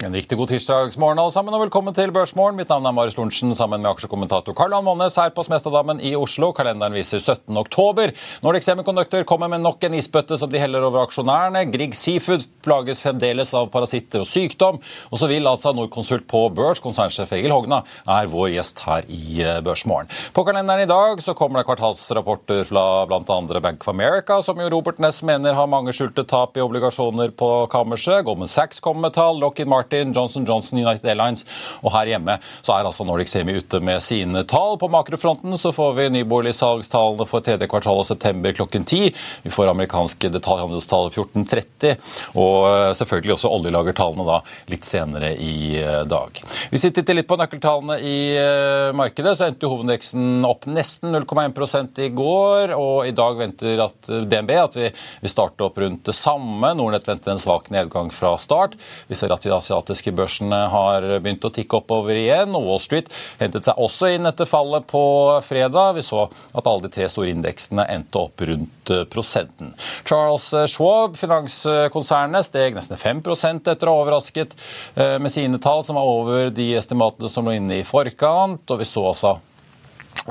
En riktig god tirsdagsmorgen alle sammen, og velkommen til Børsmorgen. Mitt navn er Marius Lorentzen, sammen med aksjekommentator Karl Johan Månes her på Smestadammen i Oslo. Kalenderen viser 17. oktober. Nordic Semiconductor kommer med nok en isbøtte som de heller over aksjonærene. Grieg Seafood plages fremdeles av parasitter og sykdom. Og så vil altså Norconsult på børs, konsernsjef Egil Hogna, er vår gjest her i eh, Børsmorgen. På kalenderen i dag så kommer det kvartalsrapporter fra bl.a. Bank of America, som jo Robert Ness mener har mange skjulte tap i obligasjoner på kammerset. Goldman Sachs kommer med tall. Lockheed Martin Martin, Johnson Johnson, United Airlines. Og her hjemme så er altså Nordic Semi ute med sine tall. På makrofronten så får vi nyboligsalgstallene for tredje kvartal av september klokken 10. Vi får amerikanske detaljhandelstall 14.30, og eh, selvfølgelig også oljelagertallene da litt senere i eh, dag. Hvis vi titter litt på nøkkeltallene i eh, markedet, så endte hovedindeksen opp nesten 0,1 i går, og i dag venter at DNB at vi vil starte opp rundt det samme. Nordnett venter en svak nedgang fra start. Vi ser at de asiatiske børsene har begynt å tikke oppover igjen. og Wall Street hentet seg også inn etter fallet på fredag. Vi så at alle de tre store indeksene endte opp rundt eh, prosenten. Charles Schwab, finanskonsernet, steg nesten 5 etter å ha overrasket eh, med sine tall, som var over de estimatene som lå inne i forkant. og vi så også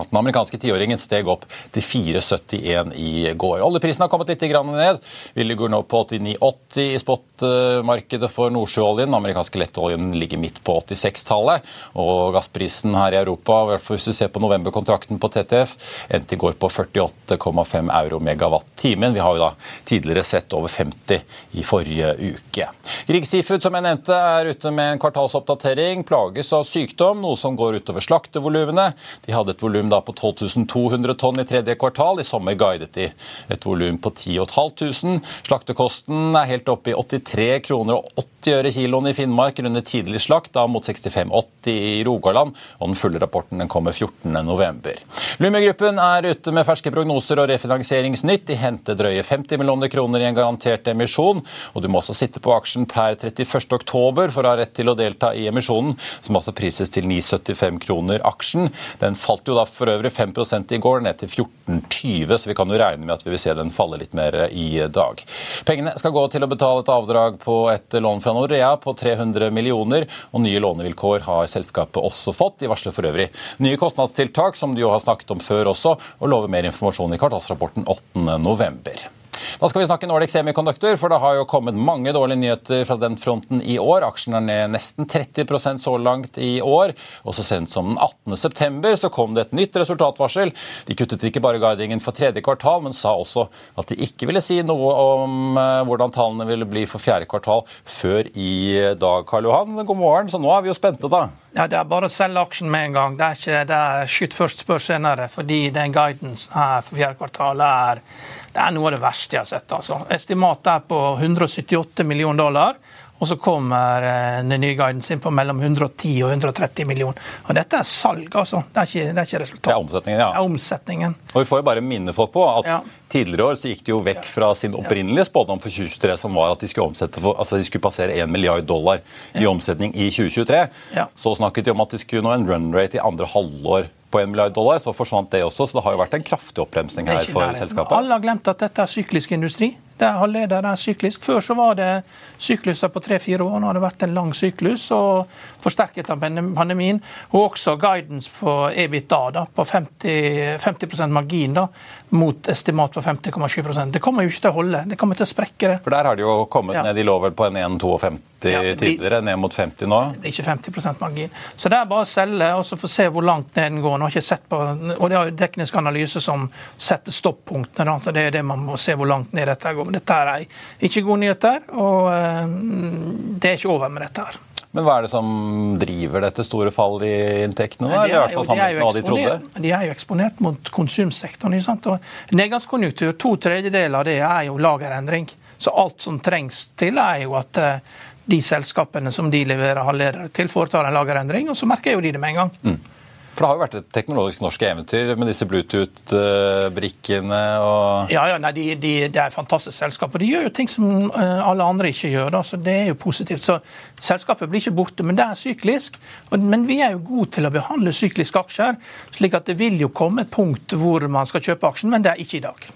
at den amerikanske tiåringen steg opp til 4,71 i går. Oljeprisen har kommet litt ned. Vi ligger nå på 89,80 i spotmarkedet for nordsjøoljen. Amerikanske lettoljen ligger midt på 86-tallet. Og gassprisen her i Europa, hvis du ser på novemberkontrakten på TTF, endte i går på 48,5 euro megawatt-timen. Vi har jo da tidligere sett over 50 i forrige uke. Grieg Seafood, som jeg nevnte, er ute med en kvartalsoppdatering. Plages av sykdom, noe som går utover slaktevolumene. De hadde et volum volum på 12 200 tonn i tredje kvartal. I sommer guidet de et volum på 10 500. Slaktekosten er helt oppe i 83 kroner og 80 øre kiloen i Finnmark under tidlig slakt, da mot 65,80 i Rogaland. og Den fulle rapporten den kommer 14.11. Lume-gruppen er ute med ferske prognoser og refinansieringsnytt. De henter drøye 50 millioner kroner i en garantert emisjon. og Du må også sitte på aksjen per 31. oktober for å ha rett til å delta i emisjonen, som altså prises til 9,75 kroner aksjen. Den falt jo da for øvrig 5% i går, ned til 14,20, så vi kan jo regne med at vi vil se den falle litt mer i dag. Pengene skal gå til å betale et avdrag på et lån fra Norea på 300 millioner, og nye lånevilkår har selskapet også fått. De varsler for øvrig nye kostnadstiltak, som de jo har snakket om før også, og lover mer informasjon i kvartalsrapporten 8.11. Da skal vi snakke Nordic Semiconductor, for det har jo kommet mange dårlige nyheter fra den fronten i år. Aksjen er ned nesten 30% så langt i år. Og så sent som den 18.9 så kom det et nytt resultatvarsel. De kuttet ikke bare guidingen for tredje kvartal, men sa også at de ikke ville si noe om eh, hvordan tallene ville bli for fjerde kvartal før i dag. Karl Johan, god morgen. Så nå er vi jo spente, da. Ja, Det er bare å selge aksjen med en gang. Det er ikke det er skyt først, spør senere. Fordi den guidance her for fjerde kvartal er det er noe av det verste jeg har sett. altså. Estimatet er på 178 millioner dollar. Og så kommer eh, den nye guiden sin på mellom 110 og 130 millioner. Og dette er salg, altså. Det er ikke, det er ikke resultat. Det er omsetningen, ja. Det er omsetningen. Og Vi får jo bare minne folk på at ja. tidligere år så gikk de jo vekk fra sin opprinnelige spådom for 2023, som var at de skulle, for, altså de skulle passere 1 milliard dollar i omsetning i 2023. Ja. Så snakket de om at de skulle nå en run rate i andre halvår på 1 milliard dollar, så forsvant det også. Så det har jo vært en kraftig oppbremsing her for selskapet. Alle har glemt at dette er syklisk industri. Det er halvleder, det er syklisk. Før så var det sykluser på tre-fire år. Nå har det vært en lang syklus, og forsterket av pandemien. Og også guidance på EBITDA da, på 50, 50% margin da, mot estimat på 50,7% Det kommer jo ikke til å holde. Det kommer til å sprekke det. For der har de jo kommet ja. ned. De lå vel på en 1,52 ja, tidligere, ned mot 50 nå? Ikke 50% margin. Så det er bare å selge og så få se hvor langt ned den går. Nå har ikke sett på, og Det er jo teknisk analyse som setter stoppunktene. så Det er det man må se hvor langt ned dette går. Men dette er ikke gode nyheter, og eh, det er ikke over med dette her. Men hva er det som driver dette store fallet i inntektene? Da? De, er, jo, de, er jo de, de er jo eksponert mot konsumsektoren. Nedgangskonjunktur, to tredjedeler av det er jo lagerendring. Så alt som trengs til, er jo at eh, de selskapene som de leverer halvledere til, foretar en lagerendring, og så merker jo de det med en gang. Mm. For det har jo vært et teknologisk norsk eventyr med disse Bluetooth-brikkene og Ja, ja nei, de, de, det er fantastisk selskap. Og de gjør jo ting som eh, alle andre ikke gjør. Da, så Det er jo positivt. Så Selskapet blir ikke borte, men det er syklisk. Men vi er jo gode til å behandle sykliske aksjer. slik at det vil jo komme et punkt hvor man skal kjøpe aksjen, men det er ikke i dag.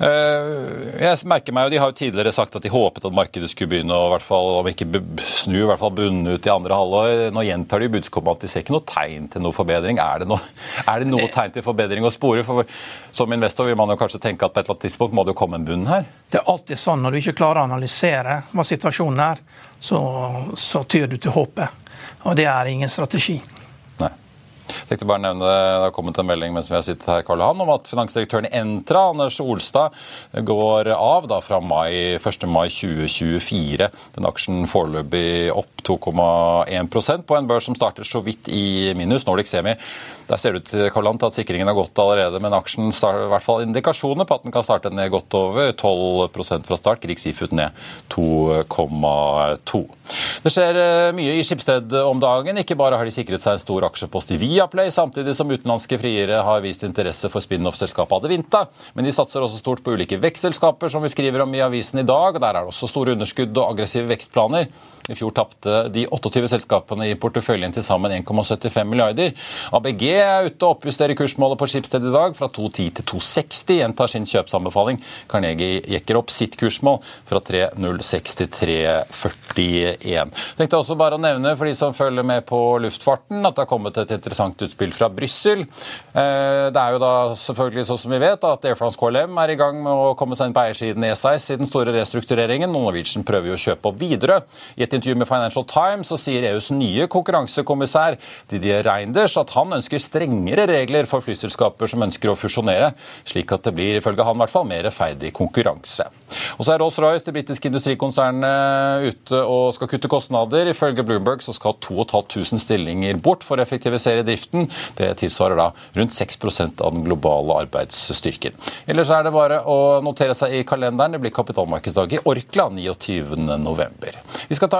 Eh, jeg merker meg jo, De har jo tidligere sagt at de håpet at markedet skulle begynne å hvert fall, om ikke snu, i hvert fall bunne ut i andre halvår. Nå gjentar de budskapet at de ser ikke noe tegn til noe forbedring. Er det noe, er det noe tegn til forbedring å spore? For Som investor vil man jo kanskje tenke at på et eller annet tidspunkt må det jo komme en bunn her? Det er alltid sånn når du ikke klarer å analysere hva situasjonen er, så, så tyr du til håpet. Og det er ingen strategi. Tenkte bare nevne, Det har kommet en melding mens vi har sittet her, Karl Johan, om at finansdirektøren i Entra, Anders Olstad, går av da fra mai, 1. mai 2024. Den aksjen foreløpig opp 2,1% på en børs som starter så vidt i minus, Nordic Semi. Der ser det ut Karl Johan, at sikringen har gått allerede, men aksjen starter i hvert fall indikasjoner på at den kan starte ned godt over 12% fra start. Grieg Seafood ned 2,2. Det skjer eh, mye i Skipsted om dagen. Ikke bare har de sikret seg en stor aksjepost i Viaplay, samtidig som utenlandske friere har vist interesse for spin-off-selskapet Adevinta. Men de satser også stort på ulike vekstselskaper, som vi skriver om i avisen i dag. Der er det også store underskudd og aggressive vekstplaner. I fjor tapte de 28 selskapene i porteføljen til sammen 1,75 milliarder. ABG er ute og oppjusterer kursmålet på Skipsted i dag fra 2,10 til 2,60. Gjentar sin kjøpsanbefaling. Carnegie jekker opp sitt kursmål fra 3,06 til 3,41. Tenkte også bare å nevne for de som følger med på luftfarten, at det har kommet et interessant utspill fra Brussel. Eh, det er jo da selvfølgelig sånn som vi vet at Air France KLM er i gang med å komme seg inn på eiersiden i SAS i den store restruktureringen. Norwegian prøver jo å kjøpe opp videre. I et intervju med Financial Times så sier EUs nye konkurransekommissær Didier Reinders at han ønsker strengere regler for flyselskaper som ønsker å fusjonere, slik at det blir ifølge han i hvert fall mer rettferdig konkurranse. Og så er Rolls-Royce, det britiske industrikonsernet, ute og skal kutte kostnader. Ifølge Bloomberg så skal 2500 stillinger bort for å effektivisere driften. Det tilsvarer da rundt 6% av den globale arbeidsstyrken. Ellers er det bare å notere seg i kalenderen. Det blir kapitalmarkedsdag i Orkla 29.11. Vi skal ta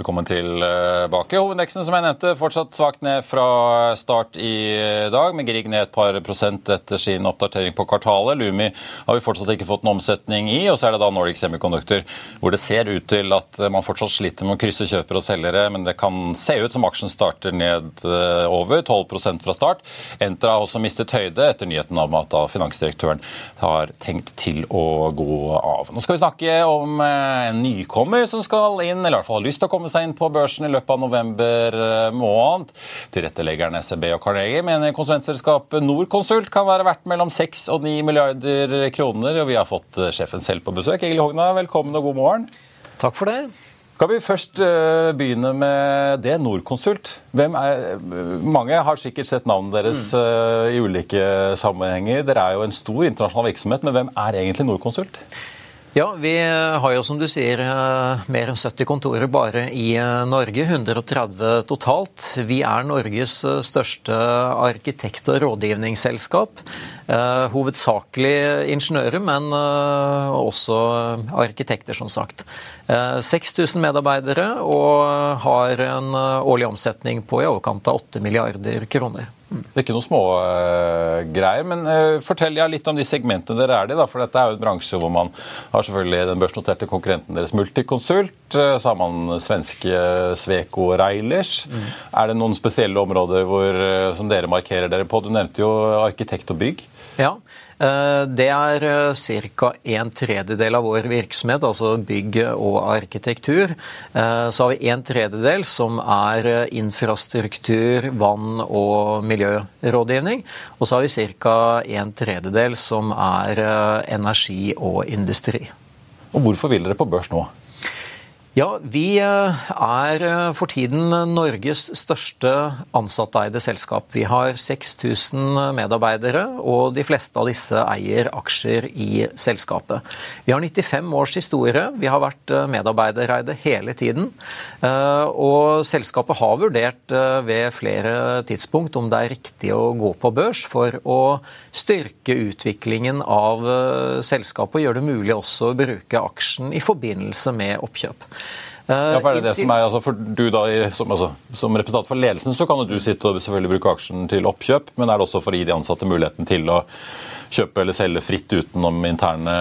Velkommen tilbake. Hovedindeksen som jeg nevnte, fortsatt svakt ned fra start i dag, med Grieg ned et par prosent etter sin oppdatering på kvartalet. Lumi har vi fortsatt ikke fått noen omsetning i, og så er det da Nordic Semiconductor, hvor det ser ut til at man fortsatt sliter med å krysse kjøpere og selgere, men det kan se ut som aksjen starter ned eh, over 12% fra start. Entra har også mistet høyde etter nyheten om at da finansdirektøren har tenkt til å gå av. Nå skal vi snakke om eh, en nykommer som skal inn, eller i hvert fall har lyst til å komme seg inn på børsen i løpet av november eh, måned. Tilretteleggerne SEB og Carnegie mener konsulentselskapet Norconsult kan være verdt mellom 6 og 9 milliarder kroner. Og vi har fått eh, sjefen selv på besøk. Egil Hogna, velkommen og god morgen. Takk for det. Kan vi først uh, begynne med det, Norconsult. Mange har sikkert sett navnet deres mm. i ulike sammenhenger. Dere er jo en stor internasjonal virksomhet, men hvem er egentlig Norconsult? Ja, vi har jo som du sier mer enn 70 kontorer bare i Norge. 130 totalt. Vi er Norges største arkitekt- og rådgivningsselskap. Hovedsakelig ingeniører, men også arkitekter, som sagt. 6000 medarbeidere og har en årlig omsetning på i overkant av 8 milliarder kroner. Det er ikke noe smågreier. Uh, men uh, fortell ja, litt om de segmentene dere er i. da, for Dette er jo en bransje hvor man har selvfølgelig den børsnoterte konkurrenten deres Multiconsult. Uh, så har man svenske Sveko Reilers. Mm. Er det noen spesielle områder hvor, som dere markerer dere på? Du nevnte jo arkitekt og bygg. Ja, Eh, det er eh, ca. en tredjedel av vår virksomhet, altså bygg og arkitektur. Eh, så har vi en tredjedel som er infrastruktur, vann og miljørådgivning. Og så har vi ca. en tredjedel som er energi og industri. Og Hvorfor vil dere på børs nå? Ja, Vi eh, er eh, for tiden Norges største ansatteide selskap. Vi har 6000 medarbeidere, og de fleste av disse eier aksjer i selskapet. Vi har 95 års historie. Vi har vært eh, medarbeidereide hele tiden. Og selskapet har vurdert ved flere tidspunkt om det er riktig å gå på børs for å styrke utviklingen av selskapet og gjøre det mulig også å bruke aksjen i forbindelse med oppkjøp. Ja, for er det det som er, altså for du da, som, altså, som, representant for ledelsen så kan jo du sitte og selvfølgelig bruke aksjen til oppkjøp, men er det også for å gi de ansatte muligheten til å kjøpe eller selge fritt utenom interne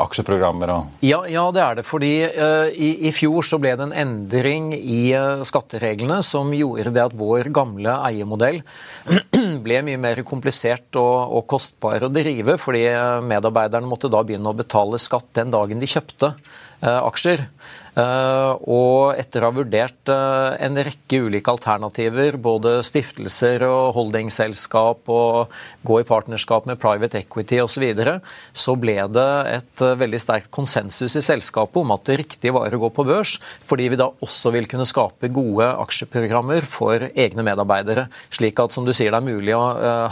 aksjeprogrammer? Ja, ja, det er det. Fordi uh, i, i, fjor så ble det en endring i uh, skattereglene som gjorde det at vår gamle eiermodell ble mye mer komplisert og, og kostbar å drive, fordi medarbeiderne måtte da begynne å betale skatt den dagen de kjøpte uh, aksjer. Eh, og etter å ha vurdert eh, en rekke ulike alternativer, både stiftelser og holdingselskap og gå i partnerskap med private equity osv., så, videre, så ble det et eh, veldig sterkt konsensus i selskapet om at det riktige var å gå på børs, fordi vi da også vil kunne skape gode aksjeprogrammer for egne medarbeidere. Slik at som du sier, det er mulig å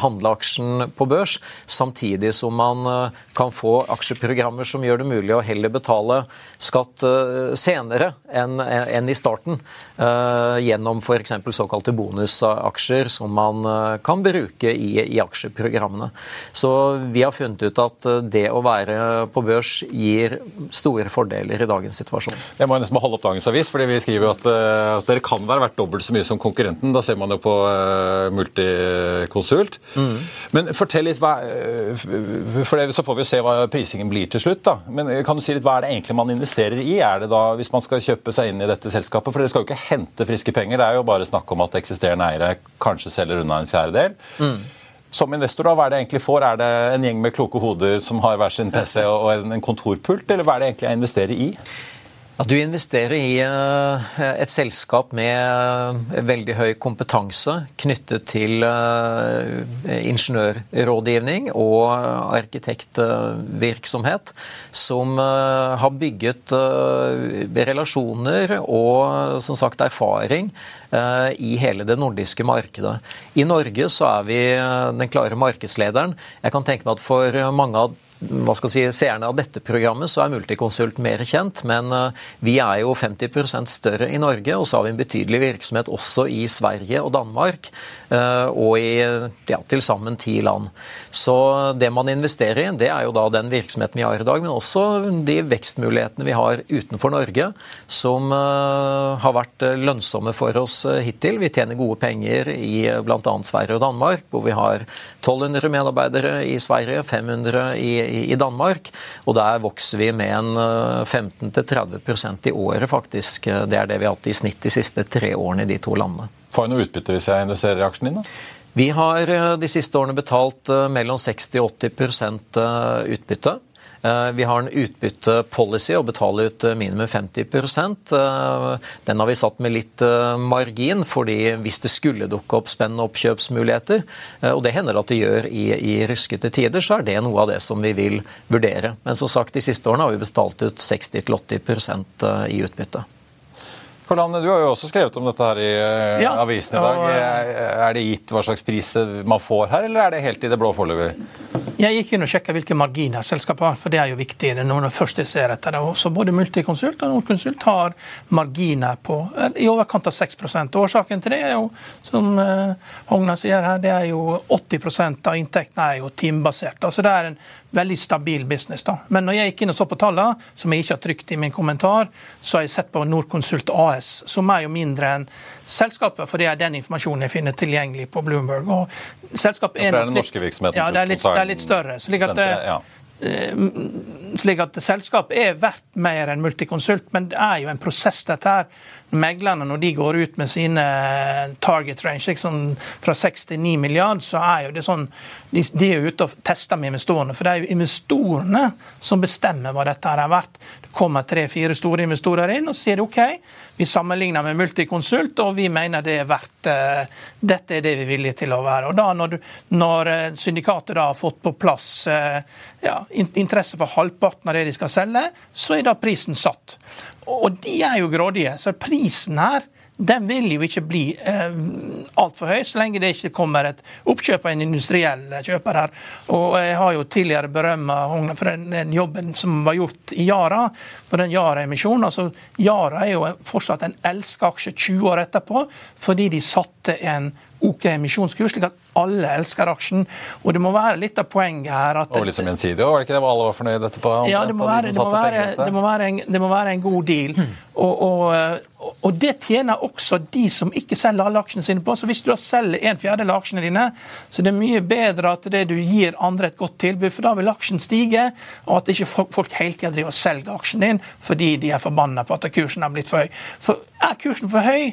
handle aksjen på børs, samtidig som man kan få aksjeprogrammer som gjør det mulig å heller betale skatt senere senere enn en i starten, uh, gjennom f.eks. såkalte bonusaksjer som man uh, kan bruke i, i, aksjeprogrammene. Så vi har funnet ut at eh, det å være på børs gir store fordeler i dagens situasjon. Jeg må nesten holde opp dagens avis, fordi vi skriver jo at, at, dere kan være verdt dobbelt så mye som konkurrenten. Da ser man jo på Multiconsult. Mm. Men fortell litt, hva, for det, så får vi se hva prisingen blir til slutt. da. Men kan du si litt, Hva er det egentlig man investerer i? Er det da hvis man skal kjøpe seg inn i dette selskapet? For dere skal jo ikke hente friske penger, det er jo bare snakk om at eksisterende eiere kanskje selger unna en fjerdedel. Mm. Som investor, da, hva er det egentlig får? Er det en gjeng med kloke hoder som har hver sin PC og en kontorpult, eller hva er det egentlig jeg investerer i? At du investerer i eh, et selskap med eh, veldig høy kompetanse knyttet til eh, ingeniørrådgivning og arkitektvirksomhet, som har bygget relasjoner og som sagt erfaring i hele det nordiske markedet. I Norge så er vi den klare markedslederen. Jeg kan tenke meg at for mange av hva skal si, seerne av dette programmet, så er Multiconsult mer kjent. Men eh, vi er jo 50% større i Norge, og så har vi en betydelig virksomhet også i Sverige og Danmark. Eh, og i ja, til sammen ti land. Så det man investerer i, det er jo da den virksomheten vi har i dag, men også de vekstmulighetene vi har utenfor Norge, som eh, har vært lønnsomme for oss hittil. Vi tjener gode penger i bl.a. Sverige og Danmark, hvor vi har 1200 medarbeidere i Sverige, 500 i i, Danmark. Og der vokser vi med en 15-30 eh, i året, faktisk. Det er det vi har hatt i snitt de siste tre årene i de to landene. Får jeg noe utbytte hvis jeg investerer i aksjen din? da? Vi har eh, de siste årene betalt eh, mellom 60 og 80% utbytte. Eh, vi har en utbyttepolicy å betale ut eh, minimum 50 eh, Den har vi satt med litt margin, fordi hvis det skulle dukke opp spennende oppkjøpsmuligheter, og det hender at det gjør i, i ruskete tider, så er det noe av det som vi vil vurdere. Men som sagt, de siste årene har vi betalt ut 60-80% i utbytte. Anne, du har jo også skrevet om dette her i ja, avisen i dag. Er det gitt hva slags pris man får her, eller er det helt i det blå foreløpig? Jeg gikk inn og sjekka hvilke marginer selskapet har, for det er jo viktig. når man først ser etter det. Også Både Multiconsult og Nordkonsult har marginer på i overkant av 6% Årsaken til det er jo, som uh, Hogna sier her, det er jo 80% av inntektene er jo timebasert. Altså det er en veldig stabil business. da. Men når jeg gikk inn og så på tallene, som jeg ikke har trykt i min kommentar, så har jeg sett på Nordkonsult AS, som er jo mindre enn selskapet, for det er den informasjonen jeg finner tilgjengelig på Bloomberg. Og selskapet er, ja, det er den norske virksomheten? Ja, det er litt, det er litt større. slik at, ja. Eh, slik at selskapet er verdt mer enn Multiconsult, men det er jo en prosess, dette her. Meglerne, når de går ut med sine target range liksom fra 6 til 9 milliard, så er jo det sånn De, de er jo ute og tester med investorene, for det er jo investorene som bestemmer hva dette her er verdt. Det kommer tre-fire store investorer inn og sier OK, vi sammenligner med Multiconsult, og vi mener det er verdt uh, Dette er det vi er villige til å være. Og da Når, når uh, syndikatet da har fått på plass uh, ja, interesse for halvparten av det de skal selge, så er da prisen satt. Og de er jo grådige. Så prisen her den vil jo ikke bli eh, altfor høy, så lenge det ikke kommer et oppkjøp av en industriell kjøper her. Og Jeg har jo tidligere berømma Hogna for den, den, jobben som var gjort i Yara, for den Yara-emisjonen. Altså, Yara er jo fortsatt en elska aksje 20 år etterpå, fordi de satte en OK emisjonskurs, slik at alle elsker aksjen. Og det må være litt av poenget her at Og liksom gjensidig, var det ikke det? Alle var fornøyd etterpå? Ja, det må, være, det, må være, det, må være en, det må være en god deal. Mm. Og, og, og, det tjener også de som ikke selger alle aksjene sine på. Så hvis du da selger en fjerdedel av aksjene dine, så det er mye bedre at det du gir andre et godt tilbud, for da vil aksjen stige, og at ikke folk hele tida driver og selger aksjen din fordi de er forbanna på at kursen har blitt for høy. For er kursen for høy,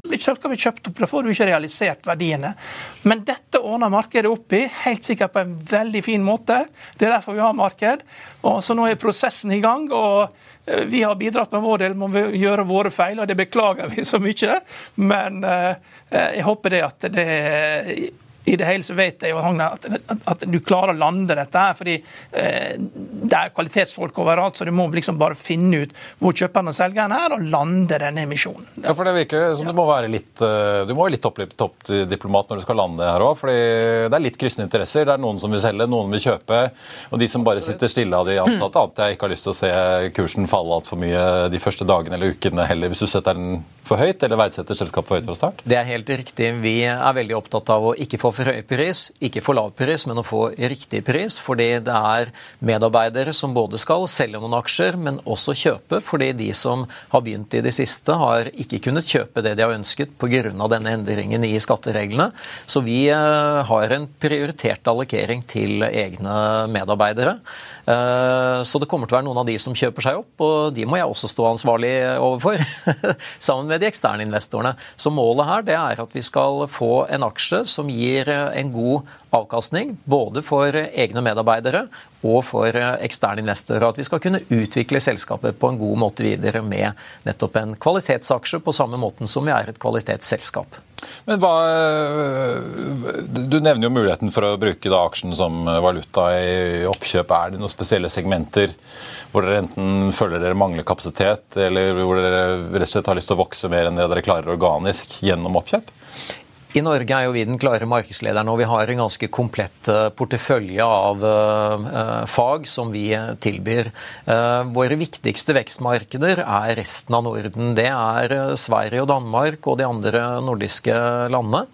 Skal vi kjøpt opp, Da får du ikke realisert verdiene. Men dette ordner markedet opp i, helt sikkert på en veldig fin måte. Det er derfor vi har marked. Og så Nå er prosessen i gang. og eh, Vi har bidratt med vår del med å gjøre våre feil, og det beklager vi så mye. Men eh, jeg håper det at det i det hele så vet jeg at, at, du klarer å lande dette her. fordi eh, det er kvalitetsfolk overalt, så du må liksom bare finne ut hvor kjøperen og selgeren er, og lande denne emisjonen. Ja, for det virker som du må være litt eh, du må være litt toppdiplomat når du skal lande her òg. det er litt kryssende interesser. Det er noen som vil selge, noen vil kjøpe. Og de som bare sitter stille av de ansatte, annet jeg ikke har lyst til å se kursen falle altfor mye de første dagene eller ukene heller, hvis du setter den for høyt, eller verdsetter selskapet for høyt fra start? Det er helt riktig. Vi er veldig opptatt av å ikke få for høy pris, ikke for lav pris, men å få riktig pris. Fordi det er medarbeidere som både skal selge noen aksjer, men også kjøpe. Fordi de som har begynt i det siste, har ikke kunnet kjøpe det de har ønsket pga. denne endringen i skattereglene. Så vi eh, har en prioritert allokering til egne medarbeidere. Eh, så det kommer til å være noen av de som kjøper seg opp, og de må jeg også stå ansvarlig overfor. Sammen med de eksterne investorene. Så målet her det er at vi skal få en aksje som gir en god avkastning, både for egne medarbeidere og for eksterne investorer. At vi skal kunne utvikle selskapet på en god måte videre med nettopp en kvalitetsaksje, på samme måten som vi er et kvalitetsselskap. Men hva, Du nevner jo muligheten for å bruke da aksjen som valuta i oppkjøp. Er det noen spesielle segmenter hvor dere enten føler dere mangler kapasitet, eller hvor dere rett og slett har lyst til å vokse mer enn det dere klarer organisk gjennom oppkjøp? I Norge er jo vi den klare markedslederen, og vi har en ganske komplett eh, portefølje av uh, fag som vi tilbyr. Uh, våre viktigste vekstmarkeder er resten av Norden. Det er Sverige og Danmark og de andre nordiske landene.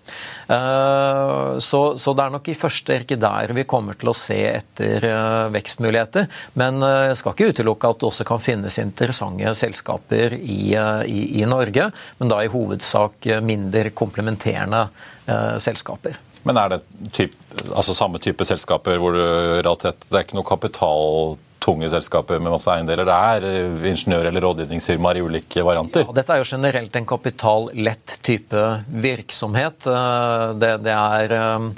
Så, så, det er nok i første rekke der vi kommer til å se etter vekstmuligheter. Men jeg skal ikke utelukke at det også kan finnes interessante selskaper i, i, i Norge, men da i hovedsak mindre komplementerende eh, selskaper. Men er det typ, altså samme type selskaper hvor du realitet, det er ikke noe kapitaltunge selskaper med masse eiendeler? Det er eh, ingeniør- eller rådgivningsfirmaer i ulike varianter? Ja, dette er jo generelt en kapitallett type virksomhet. Eh, det, det er øh,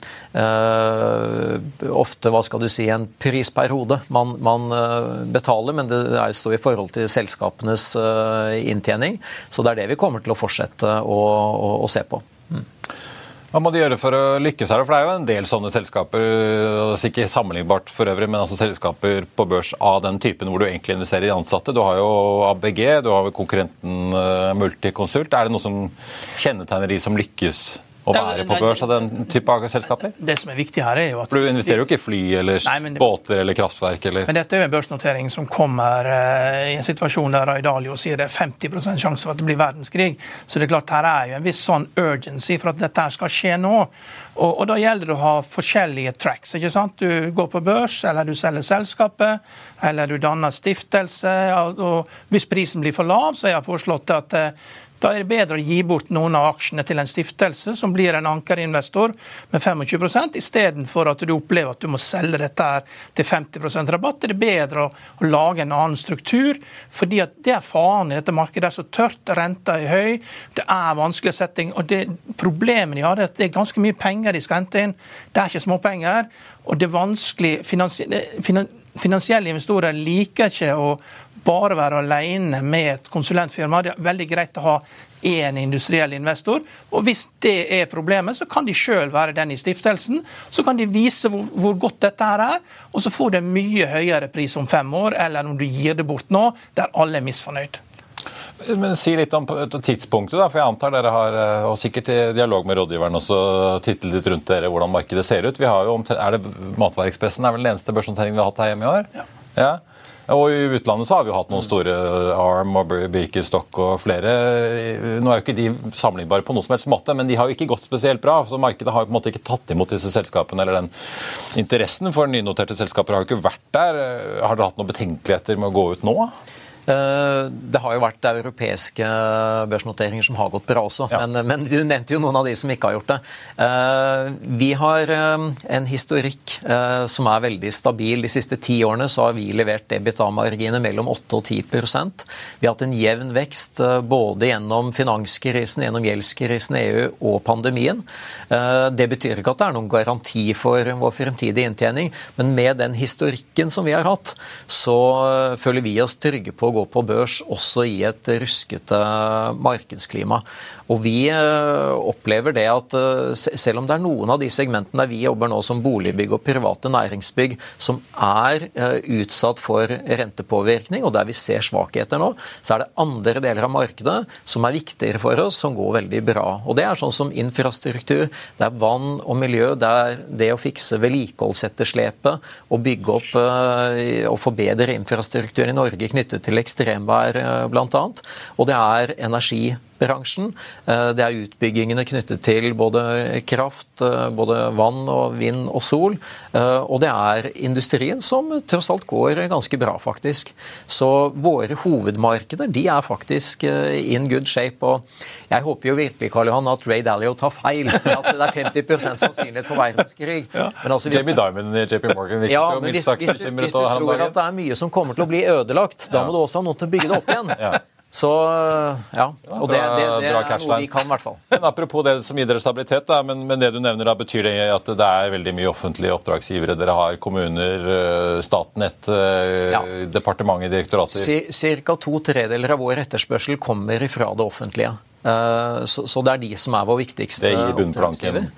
ofte hva skal du si, en pris per hode man, man betaler, men det er, står i forhold til selskapenes inntjening. Så det er det vi kommer til å fortsette å, å, å se på. Hva må de gjøre for å lykkes her? For Det er jo en del sånne selskaper, ikke sammenlignbart for øvrig, men altså selskaper på børs av den typen hvor du egentlig investerer i ansatte. Du har jo ABG, du har jo konkurrenten eh, Multiconsult. Er det noe som kjennetegner de som lykkes å være på børs av den type av selskaper? Det som er viktig her er jo at... For Du investerer jo ikke i fly eller Nei, det, båter eller kraftverk? Eller... Men dette er jo en børsnotering som kommer uh, i en situasjon der Raidalio sier det er 50% sjanse for at det blir verdenskrig. Så det er klart her er jo en viss sånn urgency for at dette skal skje nå. Og, og, da gjelder det å ha forskjellige tracks. ikke sant? Du går på børs, eller du selger selskapet, eller du danner stiftelse. Og, og hvis prisen blir for lav, så har jeg foreslått at uh, da er det bedre å gi bort noen av aksjene til en stiftelse som blir en ankerinvestor med 25% istedenfor at du opplever at du må selge dette her til 50% rabatt. Det er bedre å, lage en annen struktur, fordi at det er faren i dette markedet. Det er så tørt, renta er høy, det er vanskelig setting. og det, Problemet de har, er at det er ganske mye penger de skal hente inn. Det er ikke småpenger. og det er vanskelig, Finansielle investorer liker ikke å bare være alene med et konsulentfirma. Det er veldig greit å ha én industriell investor. Og hvis det er problemet, så kan de sjøl være den i stiftelsen. Så kan de vise hvor, hvor, godt dette her er, og så får det mye høyere pris om fem år, eller om du gir det bort nå, der alle er misfornøyd. Men Si litt om tidspunktet, da, for jeg antar dere har eh, og sikkert i dialog med rådgiveren også tittet litt rundt dere hvordan markedet ser ut. Vi har jo, er det Matvareekspressen er vel den eneste børsnoteringen vi har hatt her hjemme i år? Ja. ja. Og I utlandet så har vi jo hatt noen store Arm og Birkenstock og flere. Nå er jo ikke de sammenlignbare på noe som helst måte, men de har jo ikke gått spesielt bra. så Markedet har jo på en måte ikke tatt imot disse selskapene. eller den Interessen for nynoterte selskaper har jo ikke vært der. Har dere hatt noen betenkeligheter med å gå ut nå? Eh, det har jo vært europeiske børsnoteringer som har gått bra også, ja. men, men, du nevnte jo noen av de som ikke har gjort det. Eh, vi har eh, en historikk som er veldig stabil. De siste ti årene så har vi levert EBITDA-marginer mellom 8 og 10% Vi har hatt en jevn vekst både gjennom finanskrisen, gjennom gjeldskrisen i EU og pandemien. Det betyr ikke at det er noen garanti for vår fremtidige inntjening, men med den historikken som vi har hatt, så føler vi oss trygge på å gå på børs også i et ruskete markedsklima. Og Vi eh, opplever det at eh, selv om det er noen av de segmentene der vi jobber nå som boligbygg og private næringsbygg som er eh, utsatt for rentepåvirkning, og der vi ser svakheter nå, så er det andre deler av markedet som er viktigere for oss, som går veldig bra. Og Det er sånn som infrastruktur, det er vann og miljø, det er det å fikse vedlikeholdsetterslepet og bygge opp og forbedre infrastruktur i Norge knyttet til ekstremvær bl.a. Og det er energi bransjen. Eh, det er utbyggingene knyttet til både kraft, eh, både vann og vind og sol. Eh, og det er industrien som tross alt går ganske bra, faktisk. Så våre hovedmarkeder de er faktisk in good shape. Og jeg håper jo virkelig Karl Johan, at Ray Dalio tar feil. At det er 50 sannsynlighet for verdenskrig. Ja. Altså, Jamie Diamond i JP Morgan ja, men hvis, hvis, hvis, hvis, du tror at det er mye som kommer til å bli ødelagt, da må du også ha noe til å bygge det opp igjen. Ja. Så ja. Og det, det, det er noe vi kan, i hvert fall. Men apropos det som gir dere stabilitet, da, men, men, det du nevner, da, betyr det at det er veldig mye offentlige oppdragsgivere dere har? Kommuner, eh, Statnett, eh, ja. departementet, direktorater? Ca. to tredeler av vår etterspørsel kommer fra det offentlige. Eh, så, så, det er de som er vår viktigste det gir bunnplanken.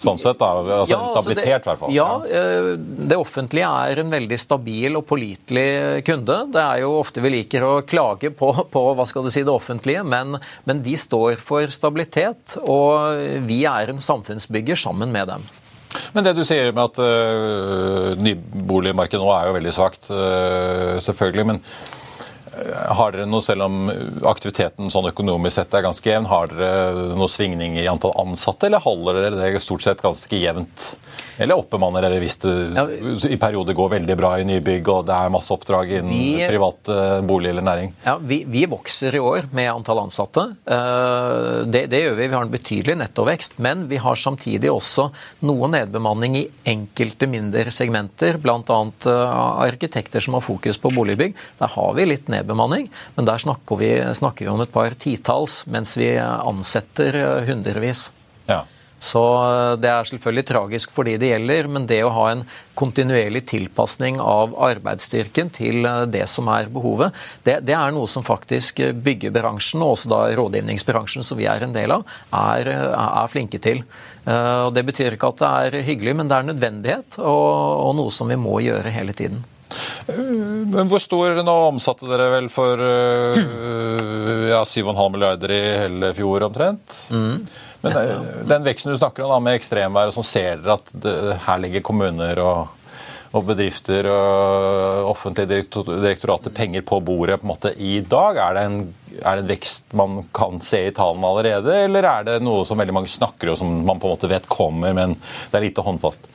Sånn sett, da. Altså ja, altså stabilitet, i hvert fall. Ja, eh, det offentlige er en veldig stabil og pålitelig kunde. Det er jo ofte vi liker å klage på, på hva skal du si, det offentlige, men, men de står for stabilitet, og vi er en samfunnsbygger sammen med dem. Men det du sier med at uh, nyboligmarkedet nå er jo veldig svakt, uh, selvfølgelig. men har dere noe, selv om aktiviteten sånn økonomisk sett er ganske jevn, har dere noen svingninger i antall ansatte, eller holder dere det stort sett ganske jevnt? Eller oppbemanner dere hvis det i perioder går veldig bra i nybygg og det er masse oppdrag innen vi, privat bolig eller næring? Ja, vi, vi, vokser i år med antall ansatte. Eh, det, det, gjør vi. Vi har en betydelig nettovekst. Men vi har samtidig også noe nedbemanning i enkelte mindre segmenter, bl.a. Eh, arkitekter som har fokus på boligbygg. Der har vi litt nedbemanning, men der snakker vi, snakker vi om et par titalls, mens vi ansetter eh, hundrevis. Ja. Så eh, det er selvfølgelig tragisk for de det gjelder, men det å ha en kontinuerlig tilpasning av arbeidsstyrken til eh, det som er behovet, det, det er noe som faktisk byggebransjen, og også da rådgivningsbransjen som vi er en del av, er, er flinke til. Eh, og Det betyr ikke at det er hyggelig, men det er nødvendighet, og, og noe som vi må gjøre hele tiden. Men hvor stor Nå omsatte dere vel for ja, 7,5 milliarder i hele fjor omtrent? Mm. Men eh, den veksten du snakker om da, med ekstremvær, og sånn ser dere at det, her ligger kommuner og, og, bedrifter og offentlige direktorater penger på bordet på en måte i dag? Er det, en, er det en vekst man kan se i tallene allerede, eller er det noe som veldig mange snakker om, som man på en måte vet kommer, men det er lite håndfast?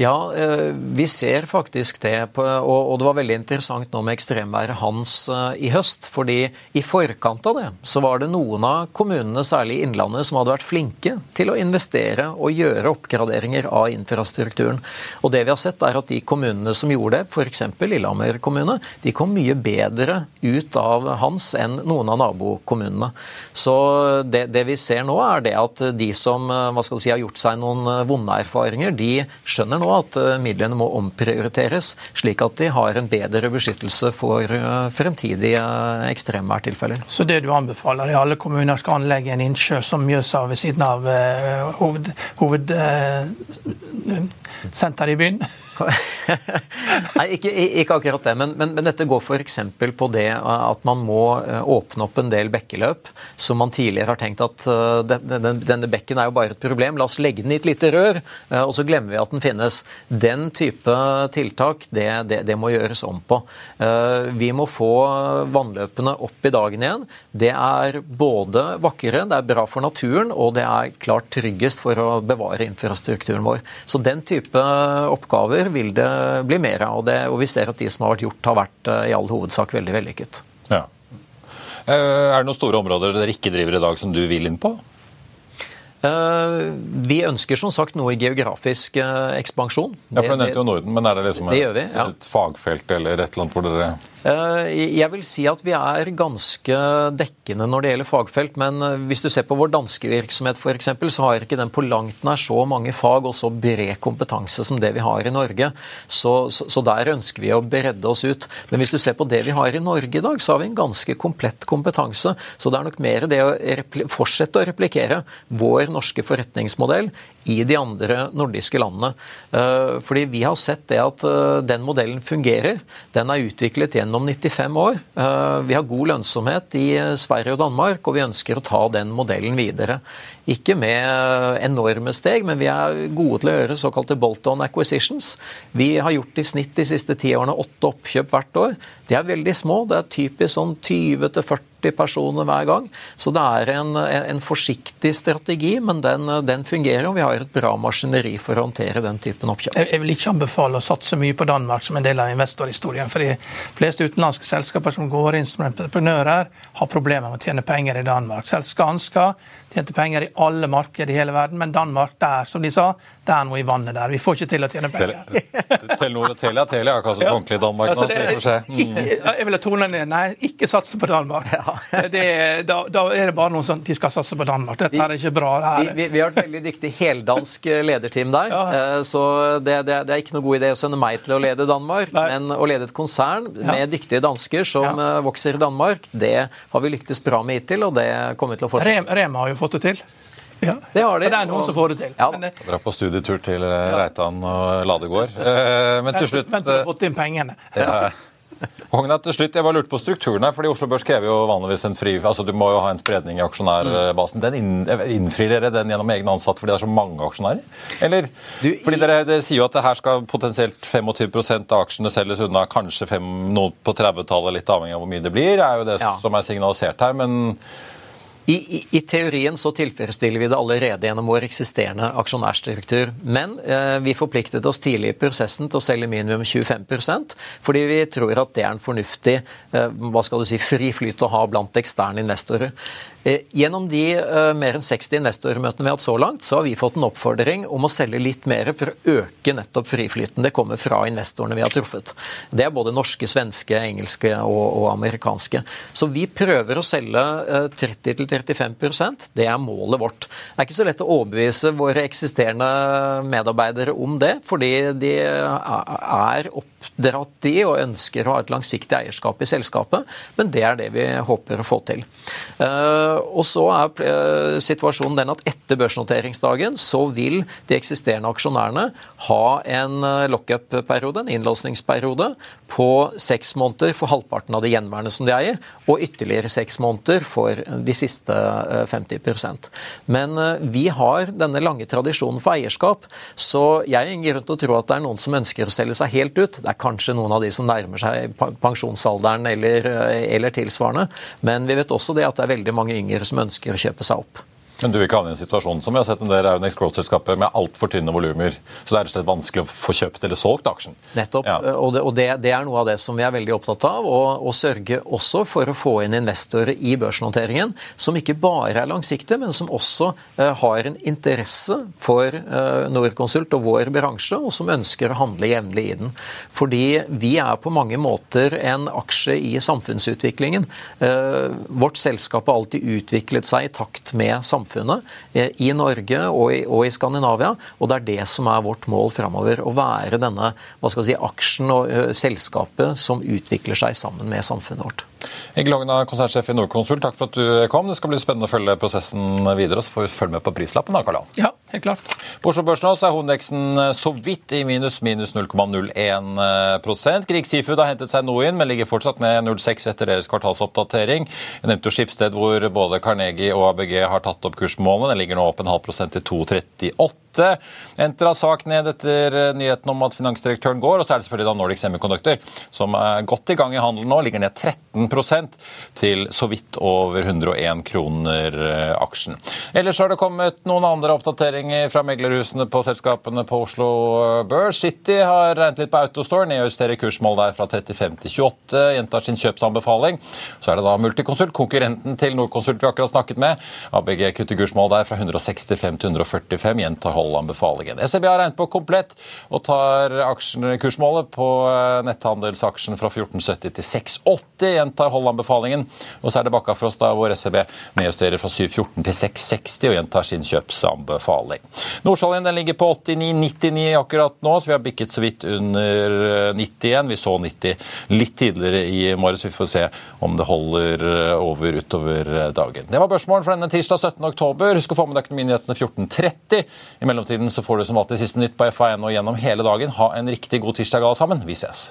Ja, eh, vi ser faktisk det. Og det var veldig interessant nå med ekstremværet Hans eh, i høst. fordi i forkant av det så var det noen av kommunene, særlig i Innlandet, som hadde vært flinke til å investere og gjøre oppgraderinger av infrastrukturen. Og det vi har sett, er at de kommunene som gjorde det, f.eks. Lillehammer kommune, de kom mye bedre ut av Hans enn noen av nabokommunene. Så det, det vi ser nå, er det at de som eh, hva skal si, har gjort seg noen vonde erfaringer, de skjønner nå at eh, midlene må omprioriteres, slik at de har en bedre beskyttelse for eh, fremtidige ekstremværtilfeller. Så det du anbefaler, er alle kommuner skal anlegge en innsjø som Mjøsa ved siden av hoved, hoved, hoved senter i byen? Nei, ikke, ikke, akkurat det. Men, men, men dette går f.eks. på det at man må eh, åpne opp en del bekkeløp som man tidligere har tenkt at uh, denne, denne bekken er jo bare et problem, la oss legge den i et lite rør, uh, og så glemmer vi at den finnes. Den type tiltak, det, det, det må gjøres om på. Vi må få vannløpene opp i dagen igjen. Det er både vakrere, det er bra for naturen, og det er klart tryggest for å bevare infrastrukturen vår. Så den type oppgaver vil det bli mer av. Det, og vi ser at de som har vært gjort, har vært eh, i all hovedsak veldig vellykket. Ja. Eh, er det noen store områder dere ikke driver i dag som du vil inn på? Eh, vi ønsker som sagt noe i geografisk ekspansjon. Ja, for Du nevnte jo Norden, men er det liksom det vi, ja. et fagfelt eller et eller annet hvor dere jeg vil si at vi er ganske dekkende når det gjelder fagfelt. Men eh, hvis du ser på vår danske virksomhet f.eks., så har ikke den på langt nær så mange fag og så bred kompetanse som det vi har i Norge. Så, så, så, der ønsker vi å bredde oss ut. Men hvis du ser på det vi har i Norge i dag, så har vi en ganske komplett kompetanse. Så det er nok mer det å fortsette å replikere vår norske forretningsmodell i de andre nordiske landene. Eh, fordi vi har sett det at den modellen fungerer. Den er utviklet gjennom 95 år. Eh, vi har god lønnsomhet i Sverige og Danmark, og vi ønsker å ta den modellen videre. Ikke med enorme steg, men vi er gode til å gjøre såkalte bolt-on acquisitions. Vi har gjort i snitt de siste ti årene åtte oppkjøp hvert år. De er veldig små. Det er typisk sånn 20-40 40 personer hver gang. Så det er en, en forsiktig strategi, men den, den, fungerer. Og vi har et bra maskineri for å håndtere den typen oppkjøp. Jeg vil ikke anbefale å satse mye på Danmark som en del av investorhistorien. for De fleste utenlandske selskaper som går inn som entreprenører, har problemer med å tjene penger i Danmark. Selv Skanska tjente penger i alle markeder i hele verden, men Danmark der, som de sa, det er noe i vannet der. Vi får ikke til å tjene penger. Telenor og Telia Telia har kanskje et i Danmark nå, så vi får se. jeg, Jeg ville tone ned. Nei, ikke satse på Danmark. Ja. Det, da, da, er det bare noen som de skal satse på Danmark. Dette er ikke bra. Vi, vi, vi, har et veldig dyktig heldansk eh, lederteam der, ja. Eh, så det, det, det, er ikke noe god idé å sende meg til å lede Danmark, Nei. men å lede et konsern med dyktige dansker som ja. Eh, vokser i Danmark, det har vi lyktes bra med hittil, og det kommer vi til å fortsette. Rema har jo fått det til. Ja. Det har de. Så det er noen som får det til. Ja. Men, Dra på studietur til Reitan og Ladegård. Eh, Men til slutt Vent til du har fått inn pengene. Ja. Hogna, til slutt, jeg bare lurte på strukturen her, fordi Oslo Børs krever jo vanligvis en fri altså Du må jo ha en spredning i aksjonærbasen. Den inn, Innfrir dere den gjennom egne ansatte fordi det er så mange aksjonærer? Eller? Du, fordi dere, dere sier jo at det her skal potensielt 25% av aksjene selges unna, kanskje fem, noe på 30-tallet, litt avhengig av hvor mye det blir, er jo det Ja. som er signalisert her. Men I, i, teorien så tilfredsstiller vi det allerede gjennom vår eksisterende aksjonærstruktur. Men eh, vi forpliktet oss tidlig i prosessen til å selge minimum 25% fordi vi tror at det er en fornuftig eh, hva skal du si, fri flyt å ha blant eksterne investorer. Eh, gjennom de eh, mer enn 60 investormøtene vi har hatt så langt, så har vi fått en oppfordring om å selge litt mer for å øke nettopp friflyten. Det kommer fra investorene vi har truffet. Det er både norske, svenske, engelske og, og amerikanske. Så vi prøver å selge eh, 30-35% Det er målet vårt. Det er ikke så lett å overbevise våre eksisterende medarbeidere om det, fordi de er oppdratt i og ønsker å ha et langsiktig eierskap i selskapet, men det er det vi håper å få til. Eh, Og så er eh, situasjonen den at etter børsnoteringsdagen så vil de eksisterende aksjonærene ha en eh, lockup-periode, en innlåsningsperiode, på seks måneder for halvparten av det gjenværende som de eier, og ytterligere seks måneder for de siste eh, 50% Men vi har denne lange tradisjonen for eierskap, så jeg har ingen grunn til å tro at det er noen som ønsker å selge seg helt ut. Det er kanskje noen av de som nærmer seg pensjonsalderen eller, eh, eller tilsvarende, men vi vet også det at det er veldig mange yngre som ønsker å kjøpe seg opp. Men du vil ikke havne i en situasjon som vi har sett en del Aunex Growth-selskaper med altfor tynne volumer. Så det er slett vanskelig å få kjøpt eller solgt aksjen. Nettopp. Ja. Og, det, og det, det er noe av det som vi er veldig opptatt av. Og, og sørge også for å få inn investorer i børsnoteringen som ikke bare er langsiktige, men som også uh, har en interesse for uh, Norconsult og vår bransje, og som ønsker å handle jevnlig i den. Fordi vi er på mange måter en aksje i samfunnsutviklingen. Uh, vårt selskap har alltid utviklet seg i takt med samfunnet eh, i Norge og i, og i Skandinavia, og det er det som er vårt mål framover. Å være denne hva skal si, aksjen og uh, selskapet som utvikler seg sammen med samfunnet vårt. Egil Hogna, konsernsjef i Nordkonsult, takk for at du kom. Det skal bli spennende å følge prosessen videre, så får vi følge med på prislappen. da, Karl. Ja, helt klart. På Oslo Børs nå er hovedindeksen så vidt i minus, minus 0,01 Grieg Seafood har hentet seg noe inn, men ligger fortsatt ned 0,6 etter deres kvartalsoppdatering. Jeg nevnte jo Skipsted, hvor både Carnegie og ABG har tatt opp kursmålene. Den ligger nå opp en halv prosent til 2,38. Entra sak ned etter nyheten om at finansdirektøren går, og så er det selvfølgelig da Nordic Semiconductor, som er godt i gang i handelen nå, ligger ned 13% til så vidt over 101 kroner eh, aksjen. Ellers har det kommet noen andre oppdateringer fra meglerhusene på selskapene på Oslo Børs. City har regnet litt på Autostore, nedjusterer kursmål der fra 35 til 28, gjentar sin kjøpsanbefaling. Så er det da Multiconsult, konkurrenten til Nordconsult vi akkurat snakket med. ABG kutter kursmål der fra 165 til 145, gjentar holdanbefalingen. SEB har regnet på komplett og tar kursmålet på eh, netthandelsaksjen fra 1470 til 680, gjentar holdanbefalingen. Og så er det Bakkafrost da, hvor SEB nedjusterer fra 714 til 660 og gjentar sin kjøpsanbefaling. Nordsalien den ligger på 89,99 akkurat nå, så vi har bikket så vidt under eh, 90 igjen. Vi så 90 litt tidligere i morges. Vi får se om det holder eh, over utover eh, dagen. Det var børsmålen for denne tirsdag 17. oktober. Husk å få med deg økonominyhetene 14.30. Mellomtiden så får du som alltid siste nytt på FA1 og gjennom hele dagen. Ha en riktig god tirsdag alle sammen. Vi ses.